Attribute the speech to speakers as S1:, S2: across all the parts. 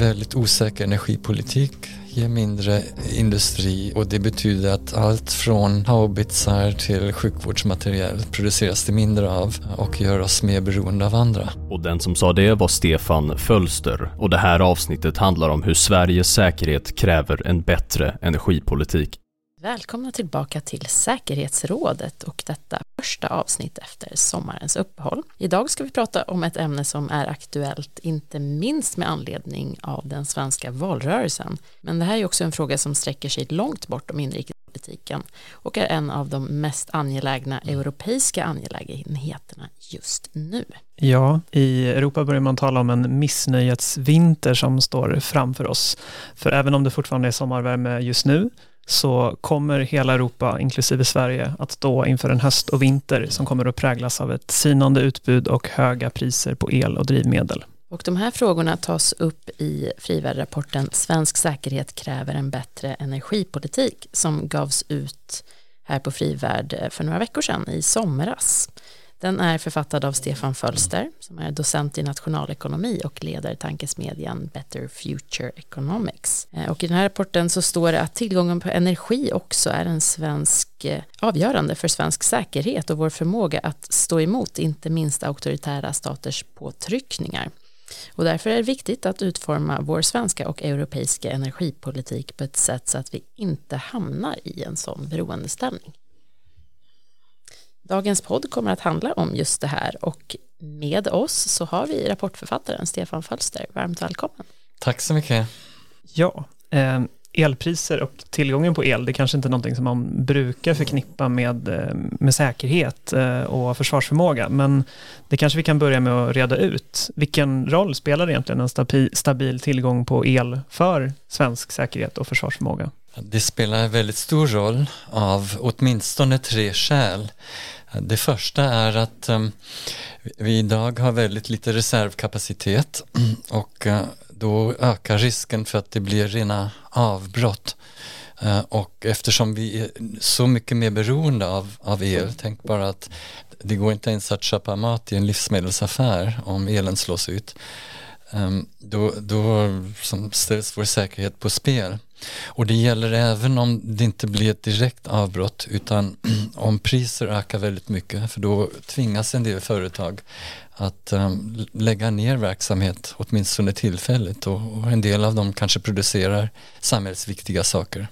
S1: väldigt osäker energipolitik ger mindre industri och det betyder att allt från haubitsar till sjukvårdsmateriel produceras det mindre av och gör oss mer beroende av andra.
S2: Och den som sa det var Stefan Fölster och det här avsnittet handlar om hur Sveriges säkerhet kräver en bättre energipolitik.
S3: Välkomna tillbaka till säkerhetsrådet och detta första avsnitt efter sommarens uppehåll. Idag ska vi prata om ett ämne som är aktuellt, inte minst med anledning av den svenska valrörelsen. Men det här är också en fråga som sträcker sig långt bortom inrikespolitiken och är en av de mest angelägna europeiska angelägenheterna just nu.
S4: Ja, i Europa börjar man tala om en missnöjetsvinter som står framför oss. För även om det fortfarande är sommarvärme just nu så kommer hela Europa, inklusive Sverige, att stå inför en höst och vinter som kommer att präglas av ett sinande utbud och höga priser på el och drivmedel.
S3: Och de här frågorna tas upp i frivärdrapporten Svensk säkerhet kräver en bättre energipolitik som gavs ut här på Frivärd eh, för några veckor sedan i somras. Den är författad av Stefan Fölster som är docent i nationalekonomi och leder tankesmedjan Better Future Economics. Eh, och i den här rapporten så står det att tillgången på energi också är en svensk eh, avgörande för svensk säkerhet och vår förmåga att stå emot inte minst auktoritära staters påtryckningar. Och därför är det viktigt att utforma vår svenska och europeiska energipolitik på ett sätt så att vi inte hamnar i en sån beroendeställning. Dagens podd kommer att handla om just det här och med oss så har vi rapportförfattaren Stefan Fölster. Varmt välkommen.
S1: Tack så mycket.
S4: Ja, eh, elpriser och tillgången på el, det är kanske inte är någonting som man brukar förknippa med, eh, med säkerhet eh, och försvarsförmåga, men det kanske vi kan börja med att reda ut. Vilken roll spelar egentligen en stabil, stabil tillgång på el för svensk säkerhet och försvarsförmåga?
S1: Det spelar väldigt stor roll av åtminstone tre skäl. Det första är att um, vi idag har väldigt lite reservkapacitet och uh, då ökar risken för att det blir rena avbrott. Uh, och eftersom vi är så mycket mer beroende av, av el, tänk bara att det går inte ens att köpa mat i en livsmedelsaffär om elen slås ut. Um, då, då ställs vår säkerhet på spel. Och det gäller även om det inte blir ett direkt avbrott utan om priser ökar väldigt mycket för då tvingas en del företag att um, lägga ner verksamhet åtminstone tillfälligt och, och en del av dem kanske producerar samhällsviktiga saker.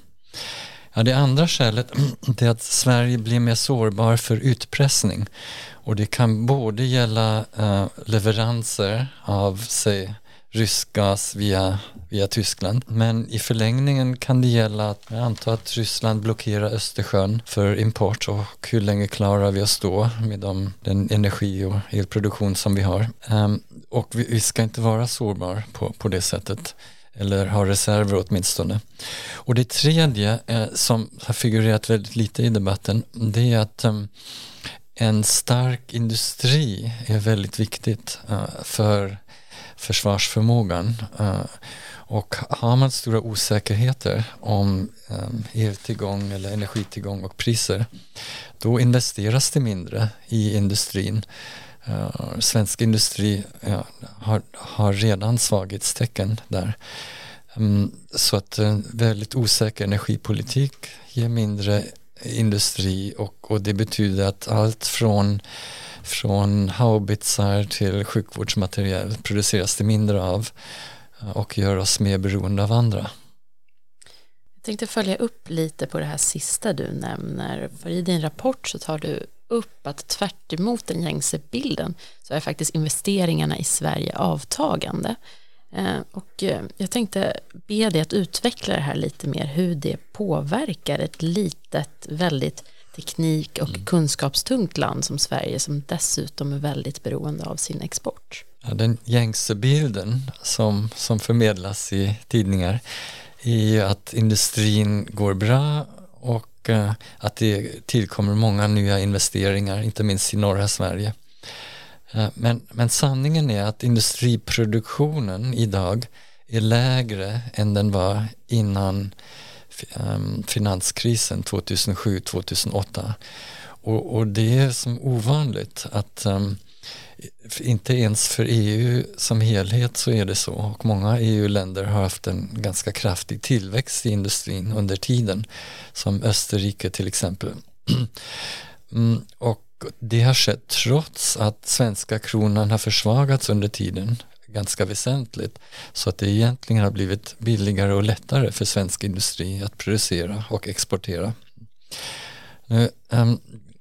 S1: Ja, det andra skälet är att Sverige blir mer sårbar för utpressning och det kan både gälla uh, leveranser av, sig rysk gas via, via Tyskland. Men i förlängningen kan det gälla att jag antar att Ryssland blockerar Östersjön för import och hur länge klarar vi oss då med de, den energi och elproduktion som vi har. Um, och vi, vi, ska inte vara sårbar på, på det sättet eller ha reserver åtminstone. Och det tredje eh, som har figurerat väldigt lite i debatten det är att um, en stark industri är väldigt viktigt uh, för försvarsförmågan. Eh, och har man stora osäkerheter om eh, eltillgång eller energitillgång och priser då investeras det mindre i industrin. Eh, svensk industri har, har redan svaghetstecken där. Mm, så att en väldigt osäker energipolitik ger mindre industri och, och det betyder att allt från från haubitsar till sjukvårdsmateriel produceras det mindre av eh, och gör oss mer beroende av andra.
S3: Jag tänkte följa upp lite på det här sista du nämner, för i din rapport så tar du upp att tvärt den gängse bilden så är faktiskt investeringarna i Sverige avtagande. Eh, och eh, jag tänkte be dig att utveckla det här lite mer, hur det påverkar ett litet, väldigt teknik och mm. kunskapstungt land som Sverige som dessutom är väldigt beroende av sin export.
S1: Ja, den gängse bilden som, som förmedlas i tidningar är att industrin går bra och uh, att det tillkommer många nya investeringar, inte minst i norra Sverige. Uh, men, men sanningen är att industriproduktionen idag är lägre än den var innan Ehm, finanskrisen 2007-2008. Och, och, det är som ovanligt att um, inte ens för EU som helhet så är det så och många EU-länder har haft en ganska kraftig tillväxt i industrin under tiden som Österrike till exempel. Mm, och det har skett trots att svenska kronan har försvagats under tiden ganska väsentligt så att det egentligen har blivit billigare och lättare för svensk industri att producera och exportera. Nu, um,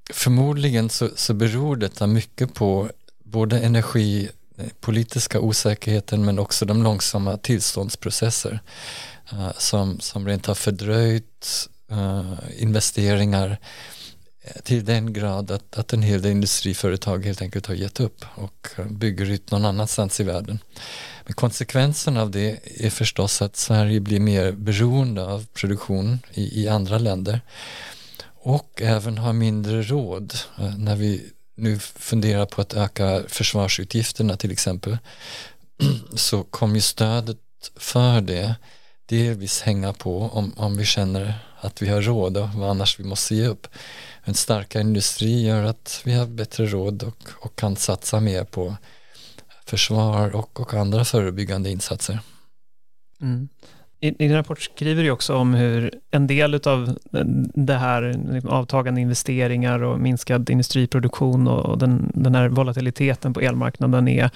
S1: förmodligen så, så beror detta mycket på både energipolitiska eh, osäkerheten men också de långsamma tillståndsprocesser uh, som, som rent har fördröjt uh, investeringar Eh, till den grad att, att en hel del industriföretag helt enkelt har gett upp och eh, bygger ut någon annanstans i världen. Men konsekvensen av det är förstås att Sverige blir mer beroende av produktion i, i andra länder och även har mindre råd eh, när vi nu funderar på att öka försvarsutgifterna till exempel så kommer ju stödet för det delvis hänga på om, om vi känner att vi har råd och vad annars vi måste ge upp en starkare industri gör att vi har bättre råd och, och kan satsa mer på försvar och, och andra förebyggande insatser.
S4: Mm. I, I din rapport skriver du också om hur en del av det här liksom, avtagande investeringar och minskad industriproduktion och den, den här volatiliteten på elmarknaden är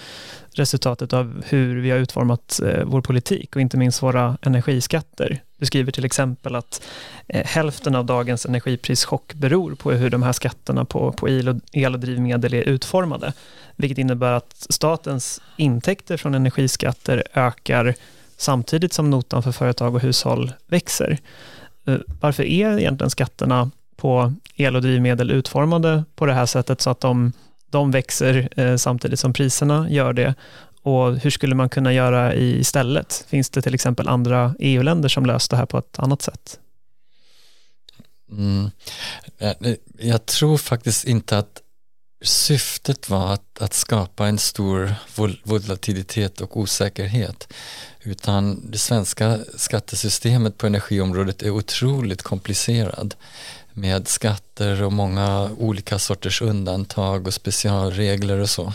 S4: resultatet av hur vi har utformat eh, vår politik och inte minst våra energiskatter. Du skriver till exempel att eh, hälften av dagens energiprischock beror på hur de här skatterna på, på el, och, el och drivmedel är utformade, vilket innebär att statens intäkter från energiskatter ökar samtidigt som notan för företag och hushåll växer. Eh, varför är egentligen skatterna på el och drivmedel utformade på det här sättet så att de, de växer eh, samtidigt som priserna gör det? Och hur skulle man kunna göra istället? Finns det till exempel andra EU-länder som löst det här på ett annat sätt?
S1: Mm. Eh, jag tror faktiskt inte att syftet var att, att skapa en stor volatilitet och osäkerhet utan det svenska skattesystemet på energiområdet är otroligt komplicerad med skatter och många olika sorters undantag och specialregler och så.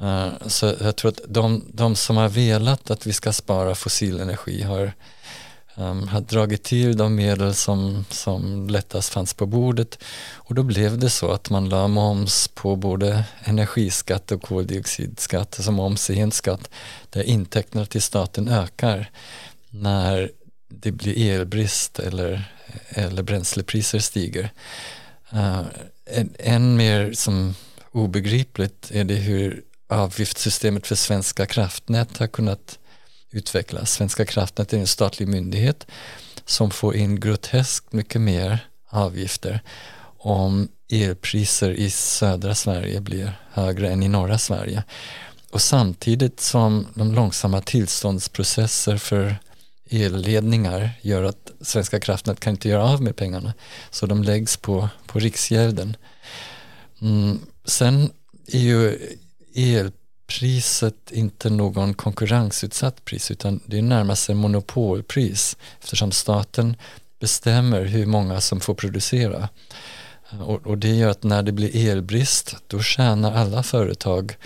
S1: Uh, så jag tror att de, de som har velat att vi ska spara fossil energi har um, har dragit till de medel som, som lättast fanns på bordet och då blev det så att man la moms på både energiskatt och koldioxidskatt, alltså moms är en skatt där intäkterna till staten ökar när det blir elbrist eller, eller bränslepriser stiger. Uh, en, än mer som obegripligt är det hur avgiftssystemet för Svenska kraftnät har kunnat utvecklas. Svenska kraftnät är en statlig myndighet som får in groteskt mycket mer avgifter om elpriser i södra Sverige blir högre än i norra Sverige. Och samtidigt som de långsamma tillståndsprocesser för elledningar gör att Svenska kraftnät kan inte göra av med pengarna så de läggs på, på Riksgälden. Mm, sen är ju el priset inte någon konkurrensutsatt pris utan det är närmast en monopolpris eftersom staten bestämmer hur många som får producera. Eh, och, och det gör att när det blir elbrist då tjänar alla företag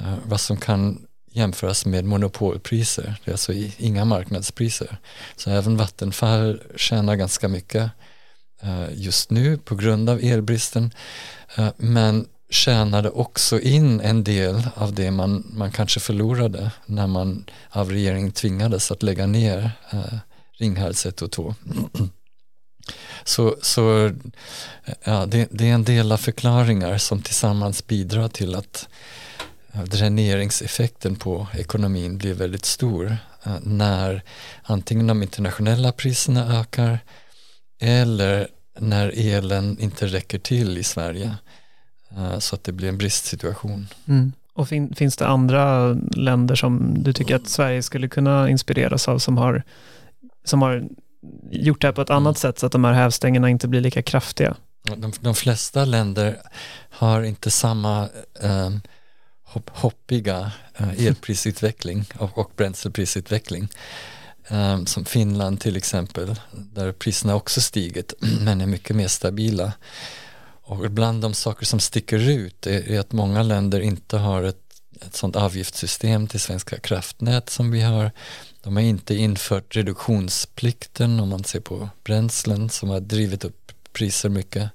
S1: eh, vad som kan jämföras med monopolpriser. Det är alltså inga marknadspriser. Så även Vattenfall tjänar ganska mycket eh, just nu på grund av elbristen. Eh, men tjänade också in en del av det man, man kanske förlorade när man av regeringen tvingades att lägga ner eh, Ringhals 1 och 2. Så, så ja, det, det, är en del av förklaringar som tillsammans bidrar till att dräneringseffekten på ekonomin blir väldigt stor eh, när antingen de internationella priserna ökar eller när elen inte räcker till i Sverige. Eh, så att det blir en bristsituation.
S4: Mm. Och fin, finns det andra länder som du tycker att Sverige skulle kunna inspireras av som har, som har gjort det här på ett annat mm. sätt så att de här hävstängerna inte blir lika kraftiga?
S1: De, de flesta länder har inte samma eh, hopp, hoppiga eh, elprisutveckling och, och bränsleprisutveckling eh, som Finland till exempel där priserna också stigit men är mycket mer stabila och bland de saker som sticker ut är, är att många länder inte har ett, ett sådant avgiftssystem till Svenska kraftnät som vi har. De har inte infört reduktionsplikten om man ser på bränslen som har drivit upp priser mycket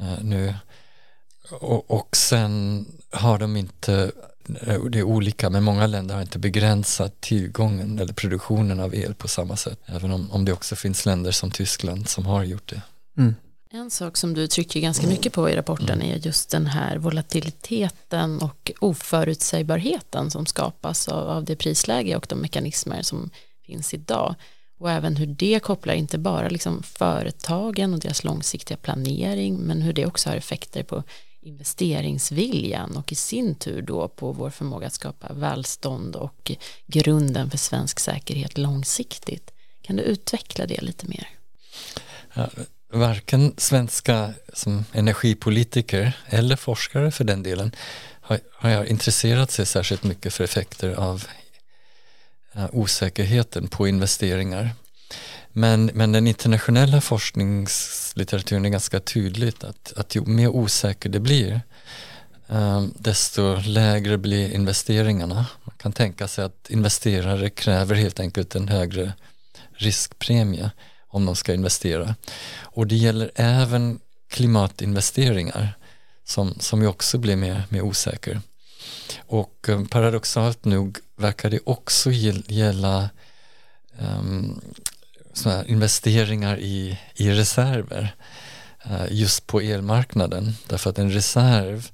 S1: uh, nu. Och, och sen har de inte, eh, det är olika, men många länder har inte begränsat tillgången eller produktionen av el på samma sätt. Även om, om det också finns länder som Tyskland som har gjort det. Mm.
S3: En sak som du trycker ganska mycket på i rapporten är just den här volatiliteten och oförutsägbarheten som skapas av, av det prisläge och de mekanismer som finns idag. Och även hur det kopplar inte bara liksom företagen och deras långsiktiga planering men hur det också har effekter på investeringsviljan och i sin tur då på vår förmåga att skapa välstånd och grunden för svensk säkerhet långsiktigt. Kan du utveckla det lite mer?
S1: Ja, varken svenska som energipolitiker eller forskare för den delen har, har intresserat sig särskilt mycket för effekter av uh, osäkerheten på investeringar. Men, men den internationella forskningslitteraturen är ganska tydligt att, att ju mer osäker det blir um, desto lägre blir investeringarna. Man kan tänka sig att investerare kräver helt enkelt en högre riskpremie om de ska investera. Och det gäller även klimatinvesteringar som, som ju också blir mer, mer osäker. Och eh, paradoxalt nog verkar det också gälla um, såna investeringar i, i reserver uh, just på elmarknaden. Därför att en reserv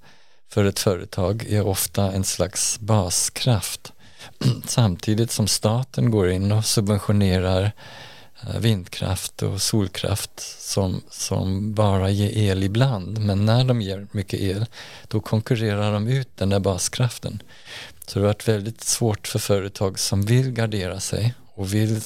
S1: för ett företag är ofta en slags baskraft samtidigt som staten går in och subventionerar Eh, vindkraft och solkraft som, som bara ger el ibland. Men när de ger mycket el då konkurrerar de ut den där baskraften. Så det har varit väldigt svårt för företag som vill gardera sig och vill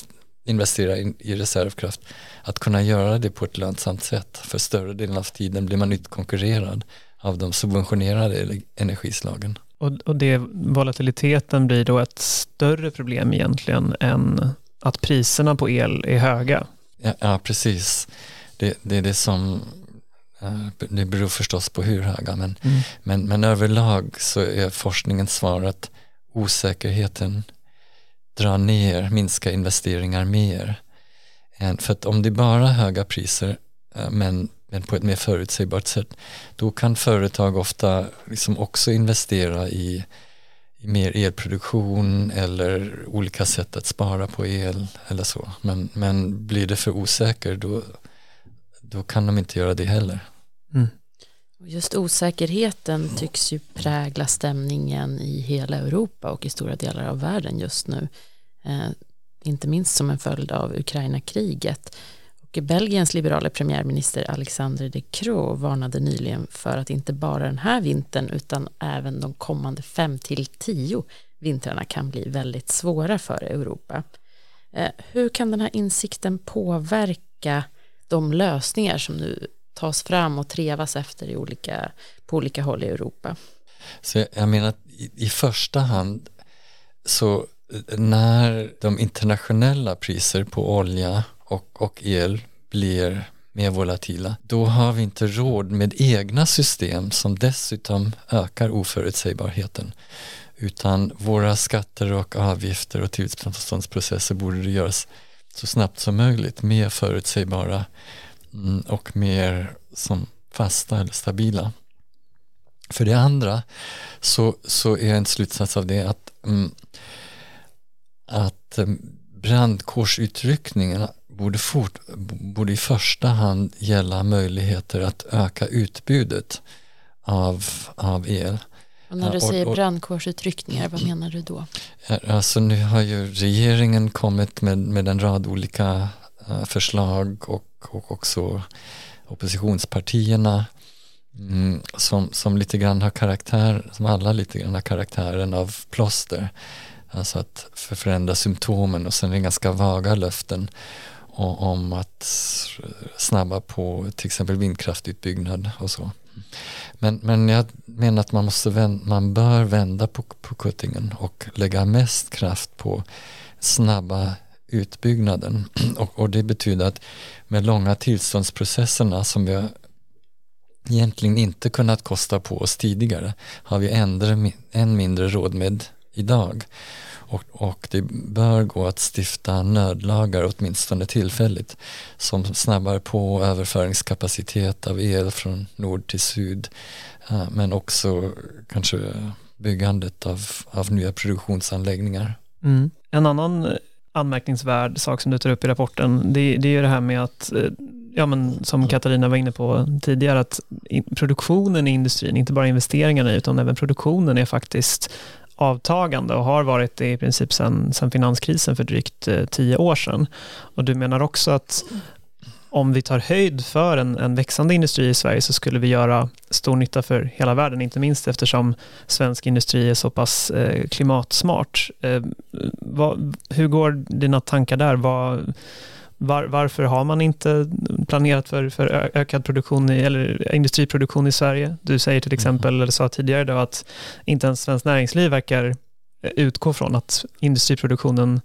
S1: investera in, i reservkraft att kunna göra det på ett lönsamt sätt. För större delen av tiden blir man utkonkurrerad av de subventionerade energislagen.
S4: Och, och det, volatiliteten blir då ett större problem egentligen än att priserna på el är höga.
S1: Ja, ja precis. Det, det, är det som eh, det beror förstås på hur höga men, mm. men, men överlag så är forskningens svar att osäkerheten drar ner, minskar investeringar mer. För att om det är bara höga priser eh, men, men på ett mer förutsägbart sätt då kan företag ofta liksom också investera i mer elproduktion eller olika sätt att spara på el eller så. Men, men blir det för osäker då, då kan de inte göra det heller. Mm.
S3: Just osäkerheten tycks ju prägla stämningen i hela Europa och i stora delar av världen just nu. Eh, inte minst som en följd av Ukraina-kriget. Belgiens liberala premiärminister Alexander De Croo varnade nyligen för att inte bara den här vintern utan även de kommande fem till tio vintrarna kan bli väldigt svåra för Europa. Eh, hur kan den här insikten påverka de lösningar som nu tas fram och trevas efter i olika, på olika håll i Europa?
S1: Så jag menar att i, i första hand så eh, när de internationella priser på olja och, och el blir mer volatila, då har vi inte råd med egna system som dessutom ökar oförutsägbarheten. Utan våra skatter och avgifter och tillståndsprocesser borde göras så snabbt som möjligt mer förutsägbara mm, och mer som fasta eller stabila. För det andra så, så är en slutsats av det att, mm, att mm, brandkårsutryckningarna borde, fort, borde i första hand gälla möjligheter att öka utbudet av, av el.
S3: Och när du säger brandkårsutryckningar, vad menar du då?
S1: Alltså nu har ju regeringen kommit med, med en rad olika uh, förslag och, och också oppositionspartierna mm, som, som lite grann har karaktär, som alla lite grann har karaktären av plåster. Alltså att förändra symptomen och sen är det ganska vaga löften om att snabba på till exempel vindkraftutbyggnad och så. Men, men jag menar att man, måste vända, man bör vända på, på kuttingen och lägga mest kraft på snabba utbyggnaden. Och, och det betyder att med långa tillståndsprocesserna som vi har egentligen inte kunnat kosta på oss tidigare har vi ändå än mindre råd med idag. Och, och, det bör gå att stifta nödlagar åtminstone tillfälligt som snabbar på överföringskapacitet av el från nord till syd eh, men också kanske byggandet av, av nya produktionsanläggningar.
S4: Mm. En annan eh, anmärkningsvärd sak som du tar upp i rapporten, det, det är ju det här med att eh, ja, men som Katarina var inne på tidigare, att produktionen i industrin, inte bara investeringarna utan även produktionen är faktiskt avtagande och har varit det i princip sedan, finanskrisen för drygt eh, tio år sedan. Och du menar också att om vi tar höjd för en, en växande industri i Sverige så skulle vi göra stor nytta för hela världen, inte minst eftersom svensk industri är så pass eh, klimatsmart. Eh, vad, hur går dina tankar där? Vad, var, varför har man inte planerat för, för ökad produktion i, eller industriproduktion i Sverige? Du säger till exempel, mm. eller sa tidigare då, att inte ens Svenskt Näringsliv verkar utgå från att industriproduktionen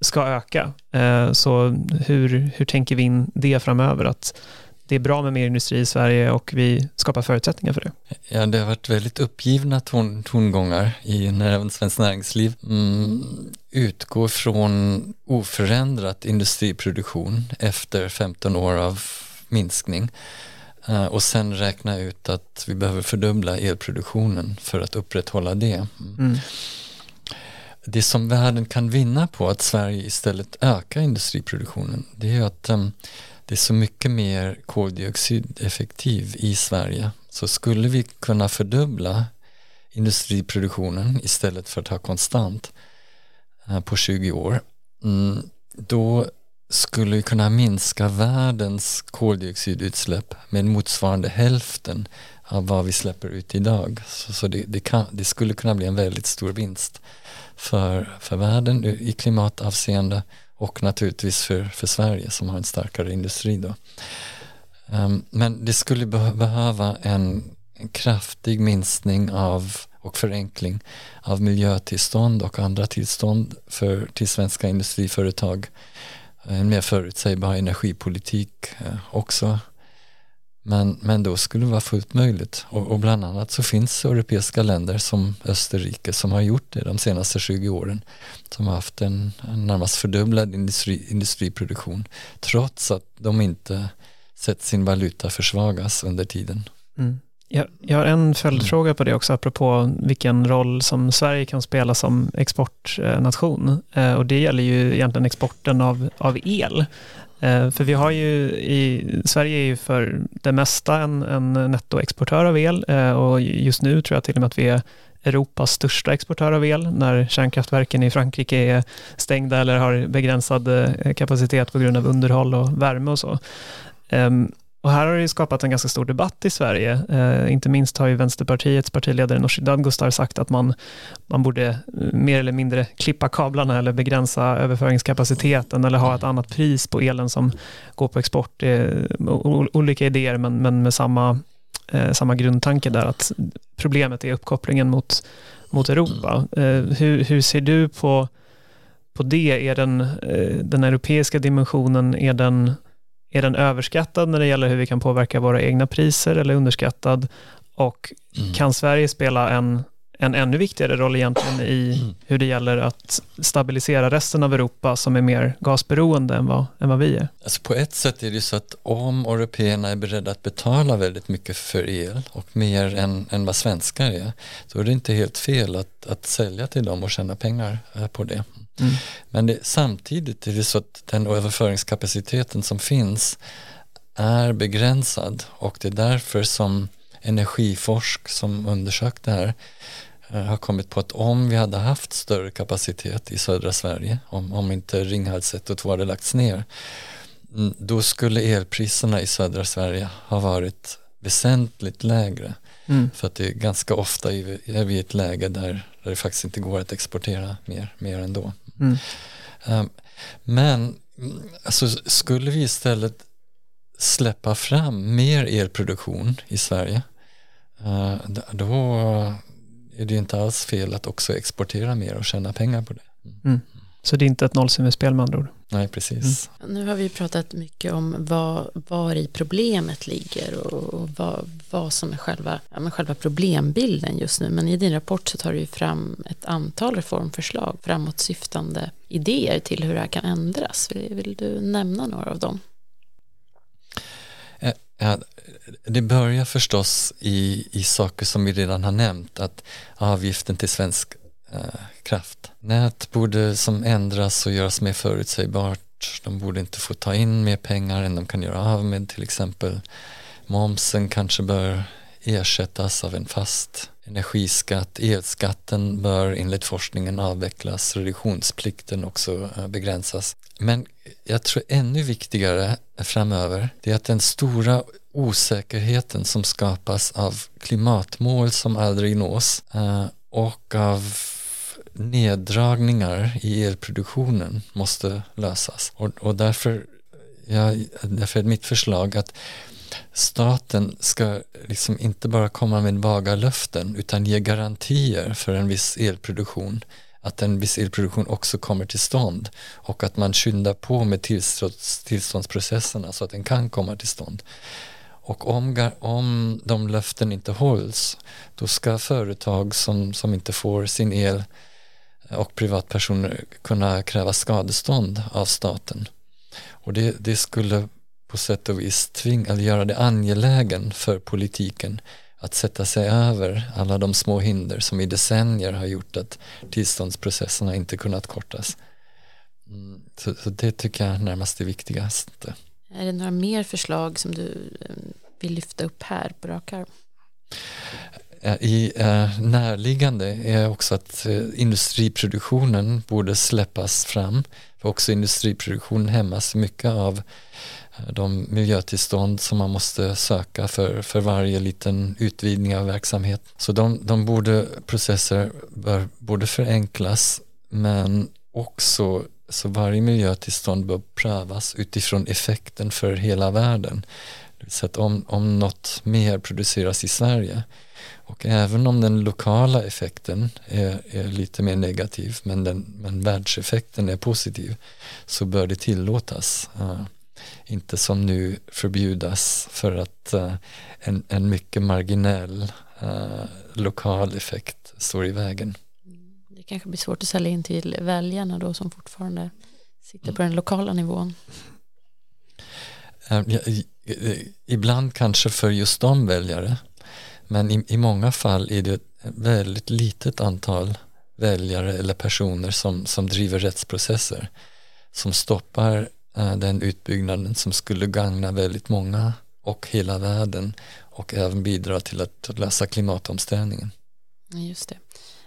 S4: ska öka. Eh, så hur, hur tänker vi in det framöver? Att det är bra med mer industri i Sverige och vi skapar förutsättningar för det.
S1: Ja, det har varit väldigt uppgivna ton, tongångar i när även Svenskt Näringsliv mm, utgår från oförändrat industriproduktion efter 15 år av minskning uh, och sen räkna ut att vi behöver fördubbla elproduktionen för att upprätthålla det. Mm. Det som världen kan vinna på att Sverige istället ökar industriproduktionen det är att um, det är så mycket mer koldioxideffektiv i Sverige. Så skulle vi kunna fördubbla industriproduktionen istället för att ha konstant eh, på 20 år, mm, då skulle vi kunna minska världens koldioxidutsläpp med motsvarande hälften av vad vi släpper ut idag. Så, så det, det, kan, det, skulle kunna bli en väldigt stor vinst för, för världen i klimatavseende och naturligtvis för, för Sverige som har en starkare industri då. Um, men det skulle be behöva en, en, kraftig minskning av och förenkling av miljötillstånd och andra tillstånd för, till svenska industriföretag. En mer förutsägbar energipolitik uh, också men, men då skulle det vara fullt möjligt och, och, bland annat så finns europeiska länder som Österrike som har gjort det de senaste 20 åren. Som har haft en, en närmast fördubblad industri, industriproduktion trots att de inte sett sin valuta försvagas under tiden.
S4: Mm. Jag, jag har en följdfråga på det också, apropå vilken roll som Sverige kan spela som exportnation. Eh, och det gäller ju egentligen exporten av, av el. Eh, för vi har ju i Sverige är ju för det mesta en, en nettoexportör av el eh, och just nu tror jag till och med att vi är Europas största exportör av el när kärnkraftverken i Frankrike är stängda eller har begränsad eh, kapacitet på grund av underhåll och värme och så. Ehm, och här har det skapat en ganska stor debatt i Sverige. Eh, inte minst har ju Vänsterpartiets partiledare Nooshi Dadgostar sagt att man, man borde eh, mer eller mindre klippa kablarna eller begränsa överföringskapaciteten eller ha ett annat pris på elen som går på export. Eh, det är olika idéer men, men med samma, eh, samma grundtanke där att problemet är uppkopplingen mot, mot Europa. Eh, hur, hur ser du på, på det? Är den, eh, den europeiska dimensionen, är den är den överskattad när det gäller hur vi kan påverka våra egna priser eller underskattad? Och mm. kan Sverige spela en, en ännu viktigare roll egentligen i mm. hur det gäller att stabilisera resten av Europa som är mer gasberoende än vad, än vad vi är?
S1: Alltså på ett sätt är det så att om européerna är beredda att betala väldigt mycket för el och mer än, än vad svenskar är, så är det inte helt fel att, att sälja till dem och tjäna pengar eh, på det. Mm. Men det, samtidigt är det så att den överföringskapaciteten som finns är begränsad och det är därför som Energiforsk som undersökt det här eh, har kommit på att om vi hade haft större kapacitet i södra Sverige, om, om inte Ringhals 1 och 2 hade lagts ner, mm, då skulle elpriserna i södra Sverige ha varit väsentligt lägre. Mm. För att det är ganska ofta är vi i ett läge där, där det faktiskt inte går att exportera mer, mer ändå. Mm. Um, men alltså, skulle vi istället släppa fram mer elproduktion i Sverige uh, då är det inte alls fel att också exportera mer och tjäna pengar på det.
S4: Mm. Så det är inte ett nollsummespel med andra ord?
S1: Nej, precis.
S3: Mm. Nu har vi pratat mycket om vad, var i problemet ligger och, och vad, vad som är själva, ja, men själva problembilden just nu. Men i din rapport så tar du ju fram ett antal reformförslag, framåtsyftande idéer till hur det här kan ändras. Vill, vill du nämna några av dem?
S1: Ja, det börjar förstås i, i saker som vi redan har nämnt, att avgiften till svensk eh, Eh, kraft. Nät borde som ändras och göras mer förutsägbart. De borde inte få ta in mer pengar än de kan göra av med till exempel. Momsen kanske bör ersättas av en fast energiskatt. Elskatten bör enligt forskningen avvecklas. Reduktionsplikten också eh, begränsas. Men jag tror ännu viktigare framöver det är att den stora osäkerheten som skapas av klimatmål som aldrig nås eh, och av neddragningar i elproduktionen måste lösas. Och, och därför, ja, därför är mitt förslag att staten ska liksom inte bara komma med vaga löften utan ge garantier för en viss elproduktion att en viss elproduktion också kommer till stånd och att man skyndar på med tillstånds, tillståndsprocesserna så att den kan komma till stånd. Och om, om de löften inte hålls då ska företag som, som inte får sin el och privatpersoner kunna kräva skadestånd av staten. Och det, det skulle på sätt och vis tvinga, eller göra det angelägen för politiken att sätta sig över alla de små hinder som i decennier har gjort att tillståndsprocesserna inte kunnat kortas. Mm, så, så, det tycker jag är närmast det viktigaste.
S3: Är det några mer förslag som du eh, vill lyfta upp här på rak arm?
S1: Eh, I eh, närliggande är också att eh, industriproduktionen borde släppas fram. För också industriproduktionen hämmas mycket av de miljötillstånd som man måste söka för, för varje liten utvidgning av verksamhet. Så de, de borde, processer bör, borde förenklas men också så varje miljötillstånd bör prövas utifrån effekten för hela världen. Så att om, om något mer produceras i Sverige och även om den lokala effekten är, är lite mer negativ men, den, men världseffekten är positiv så bör det tillåtas. Uh, inte som nu förbjudas för att uh, en, en mycket marginell uh, lokal effekt står i vägen.
S3: Det kanske blir svårt att sälja in till väljarna då som fortfarande sitter på den lokala nivån.
S1: Ja, ibland kanske för just de väljare men i, i många fall är det ett väldigt litet antal väljare eller personer som, som driver rättsprocesser som stoppar äh, den utbyggnaden som skulle gagna väldigt många och hela världen och även bidra till att, lösa klimatomställningen.
S3: Just det.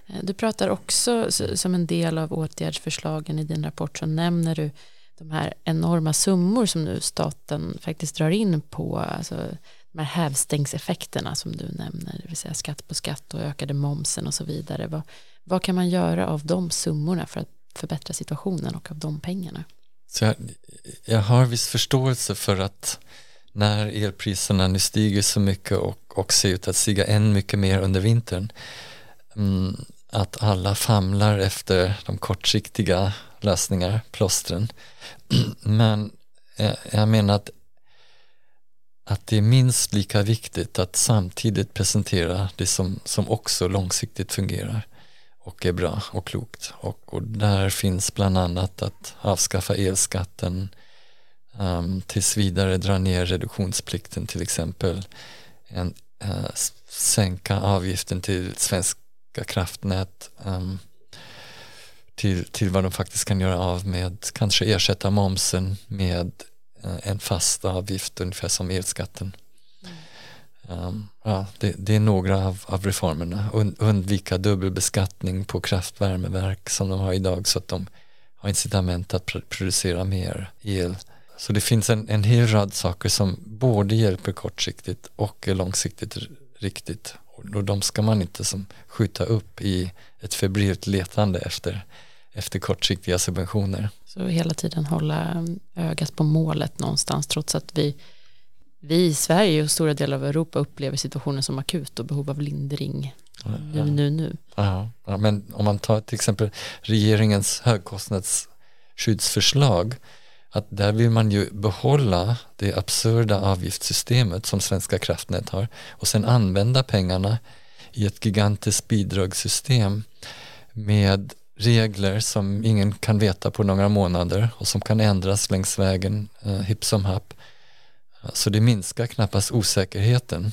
S3: Eh, du pratar också som en del av åtgärdsförslagen i din rapport så nämner du de här enorma summor som nu staten faktiskt drar in på alltså de här hävstängseffekterna som du nämner, det vill säga skatt på skatt och ökade momsen och så vidare. Vad, vad kan man göra av de summorna för att förbättra situationen och av de pengarna?
S1: Så jag, jag har viss förståelse för att när elpriserna nu stiger så mycket och, och ser ut att stiga än mycket mer under vintern mm, att alla famlar efter de kortsiktiga lösningar, plåstren. Men eh, jag menar att att det är minst lika viktigt att samtidigt presentera det som, som också långsiktigt fungerar och är bra och klokt. Och, och där finns bland annat att avskaffa elskatten, um, tills vidare dra ner reduktionsplikten till exempel, en, uh, sänka avgiften till Svenska kraftnät um, till, till vad de faktiskt kan göra av med, kanske ersätta momsen med en fast avgift ungefär som elskatten. Mm. Um, ja, det, det, är några av, av reformerna. Und, undvika dubbelbeskattning på kraftvärmeverk som de har idag så att de har incitament att producera mer el. Så det finns en, en hel rad saker som både hjälper kortsiktigt och är långsiktigt riktigt. Och de ska man inte som skjuta upp i ett febrilt letande efter, efter kortsiktiga subventioner.
S3: Så hela tiden hålla ögat på målet någonstans trots att vi, vi i Sverige och stora delar av Europa upplever situationen som akut och behov av lindring nu, nu, nu.
S1: Ja, ja, men om man tar till exempel regeringens högkostnads skyddsförslag att där vill man ju behålla det absurda avgiftssystemet som Svenska kraftnät har och sen använda pengarna i ett gigantiskt bidragssystem med regler som ingen kan veta på några månader och som kan ändras längs vägen eh, hipp som happ. Så det minskar knappast osäkerheten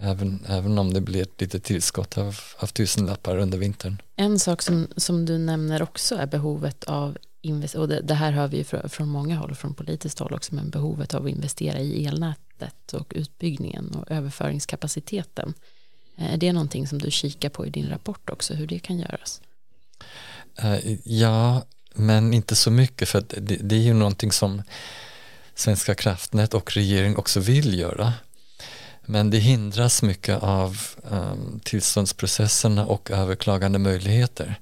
S1: även, även om det blir ett litet tillskott av, av tusenlappar under vintern.
S3: En sak som, som du nämner också är behovet av och det, det, här hör vi från, från många håll, från politiskt håll också, men behovet av att investera i elnätet och utbyggningen och överföringskapaciteten. Eh, är det någonting som du kikar på i din rapport också, hur det kan göras?
S1: Eh, ja, men inte så mycket för det, det, är ju någonting som Svenska kraftnät och regering också vill göra. Men det hindras mycket av um, tillståndsprocesserna och överklagande möjligheter.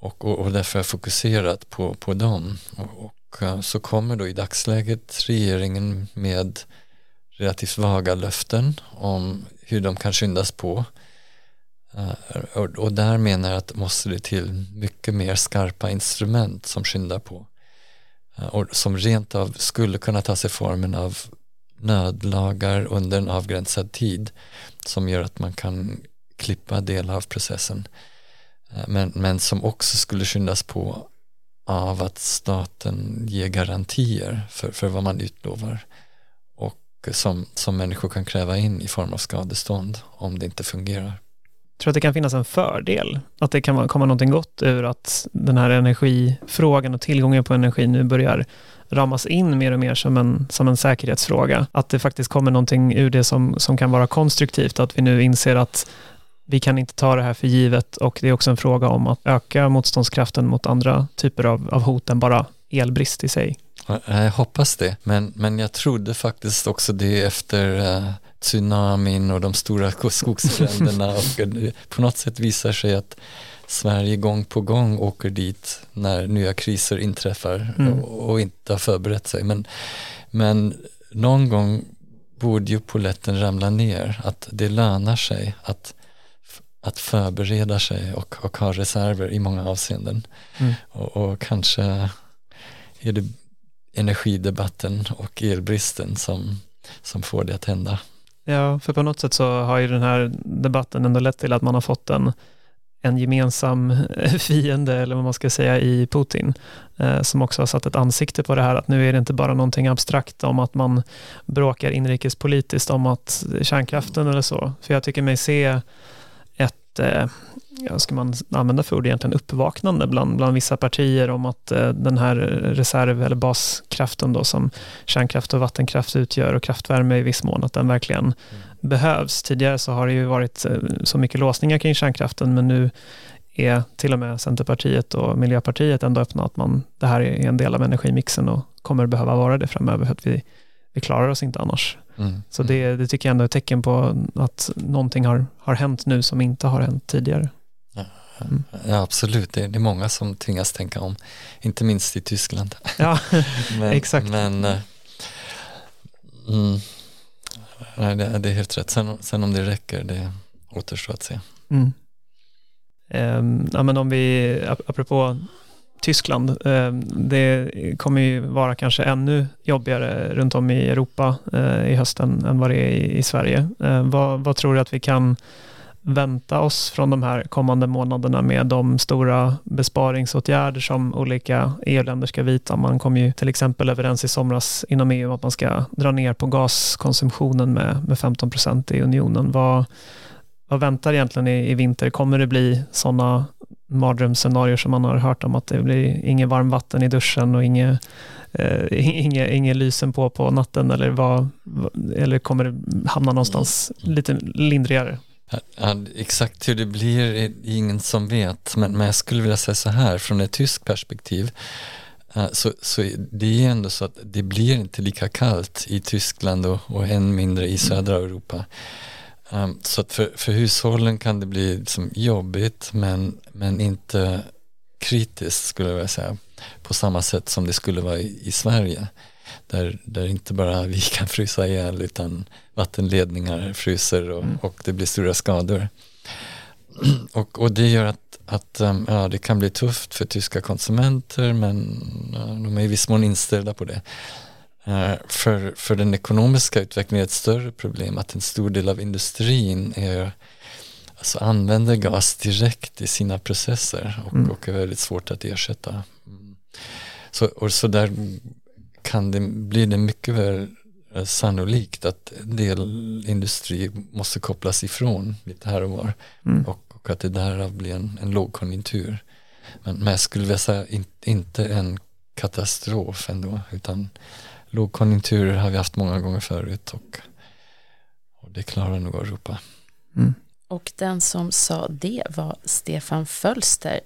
S1: Och, och, och därför har jag fokuserat på, på dem. Och, och, uh, så kommer då i dagsläget regeringen med relativt vaga löften om hur de kan skyndas på. Eh, och, där menar jag att måste det till mycket mer skarpa instrument som skyndar på. Eh, och som rent av skulle kunna ta sig formen av nödlagar under en avgränsad tid som gör att man kan klippa delar av processen. Eh, men, men som också skulle skyndas på av att staten ger garantier för, för vad man utlovar och som, som människor kan kräva in i form av skadestånd om det inte fungerar.
S4: Tror att det kan finnas en fördel, att det kan komma någonting gott ur att den här energifrågan och tillgången på energi nu börjar ramas in mer och mer som en, som en säkerhetsfråga. Att det faktiskt kommer någonting ur det som, som kan vara konstruktivt, att vi nu inser att vi kan inte ta det här för givet och det är också en fråga om att öka motståndskraften mot andra typer av, av hot än bara elbrist i sig.
S1: Jag hoppas det, men, men jag trodde faktiskt också det efter uh, tsunamin och de stora skogsbränderna och på något sätt visar sig att Sverige gång på gång åker dit när nya kriser inträffar mm. och, och, inte har förberett sig. Men, men någon gång borde ju poletten ramla ner, att det lönar sig att, att förbereda sig och, och ha reserver i många avseenden. Mm. Och, och kanske är det energidebatten och elbristen som, som får det att hända.
S4: Ja, för på något sätt så har ju den här debatten ändå lett till att man har fått en en gemensam fiende, eller vad man ska säga, i Putin, eh, som också har satt ett ansikte på det här, att nu är det inte bara någonting abstrakt om att man bråkar inrikespolitiskt om att kärnkraften eller så, för jag tycker mig se ett, eh, ja, ska man använda för ord egentligen, uppvaknande bland, bland vissa partier om att eh, den här reserv eller baskraften då som kärnkraft och vattenkraft utgör och kraftvärme i viss mån, att den verkligen mm. behövs. Tidigare så har det ju varit eh, så mycket låsningar kring kärnkraften, men nu är till och med Centerpartiet och Miljöpartiet ändå öppna att man, det här är en del av energimixen och kommer behöva vara det framöver för att vi, vi klarar oss inte annars. Mm. Så det, det tycker jag ändå är ett tecken på att någonting har, har hänt nu som inte har hänt tidigare.
S1: Mm. Ja, absolut, det är, det är många som tvingas tänka om, inte minst i Tyskland.
S4: Ja, men, exakt.
S1: Men, äh, mm, nej, det, det, är helt rätt. Sen, sen om det räcker, det återstår att se. Mm.
S4: Um, ja, men om vi, apropå Tyskland, eh, det kommer ju vara kanske ännu jobbigare runt om i Europa eh, i hösten än vad det är i, Sverige. Eh, vad, vad tror du att vi kan vänta oss från de här kommande månaderna med de stora besparingsåtgärder som olika EU-länder ska vidta. Man kom ju till exempel överens i somras inom EU att man ska dra ner på gaskonsumtionen med, med 15 procent i unionen. Vad, vad väntar egentligen i, i vinter? Kommer det bli sådana mardrömsscenarier som man har hört om att det blir inget varmvatten i duschen och inget eh, inge, inge lysen på på natten eller, vad, eller kommer det hamna någonstans lite lindrigare?
S1: Ja, exakt hur det blir är ingen som vet, men, men jag skulle vilja säga så här, från ett tyskt perspektiv, eh, så, så det är ändå så att det blir inte lika kallt i Tyskland och, och än mindre i södra Europa. Um, så att för, för hushållen kan det bli liksom jobbigt, men, men inte kritiskt skulle jag vilja säga, på samma sätt som det skulle vara i, i Sverige där, där inte bara vi kan frysa ihjäl utan vattenledningar fryser och, mm. och det blir stora skador. Och, och det gör att att um, ja, det kan bli tufft för tyska konsumenter men de är i viss mån inställda på det. Uh, för, för den ekonomiska utvecklingen är ett större problem att en stor del av industrin är, alltså använder gas direkt i sina processer och, mm. och är väldigt svårt att ersätta. Så, och så där kan det, blir det mycket väl eh, sannolikt att en del industri måste kopplas ifrån lite här och var. Mm. Och, och, att det därav blir en, en lågkonjunktur. Men, men jag skulle vilja säga in, inte en katastrof ändå utan lågkonjunkturer har vi haft många gånger förut och, och det klarar nog Europa.
S3: Mm. Och den som sa det var Stefan Fölster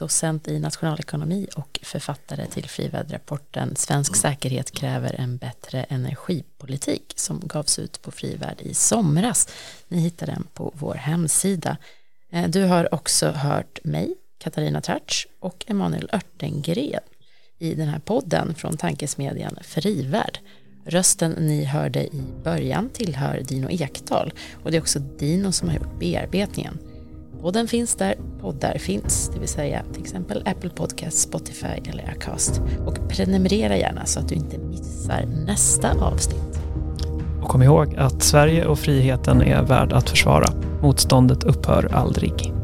S3: docent i nationalekonomi och författare till Frivärdrapporten Svensk säkerhet kräver en bättre energipolitik som gavs ut på Frivärd i somras. Ni hittar den på vår hemsida. Eh, du har också hört mig, Katarina Tratsch och Emanuel Örtengren i den här podden från tankesmedjan Frivärd. Rösten ni hörde i början tillhör Dino Ekdal och det är också Dino som har gjort bearbetningen. Podden finns där poddar finns, det vill säga till exempel Apple Podcast, Spotify eller Acast. Och prenumerera gärna så att du inte missar nästa avsnitt.
S4: Och kom ihåg att Sverige och friheten är värd att försvara. Motståndet upphör aldrig.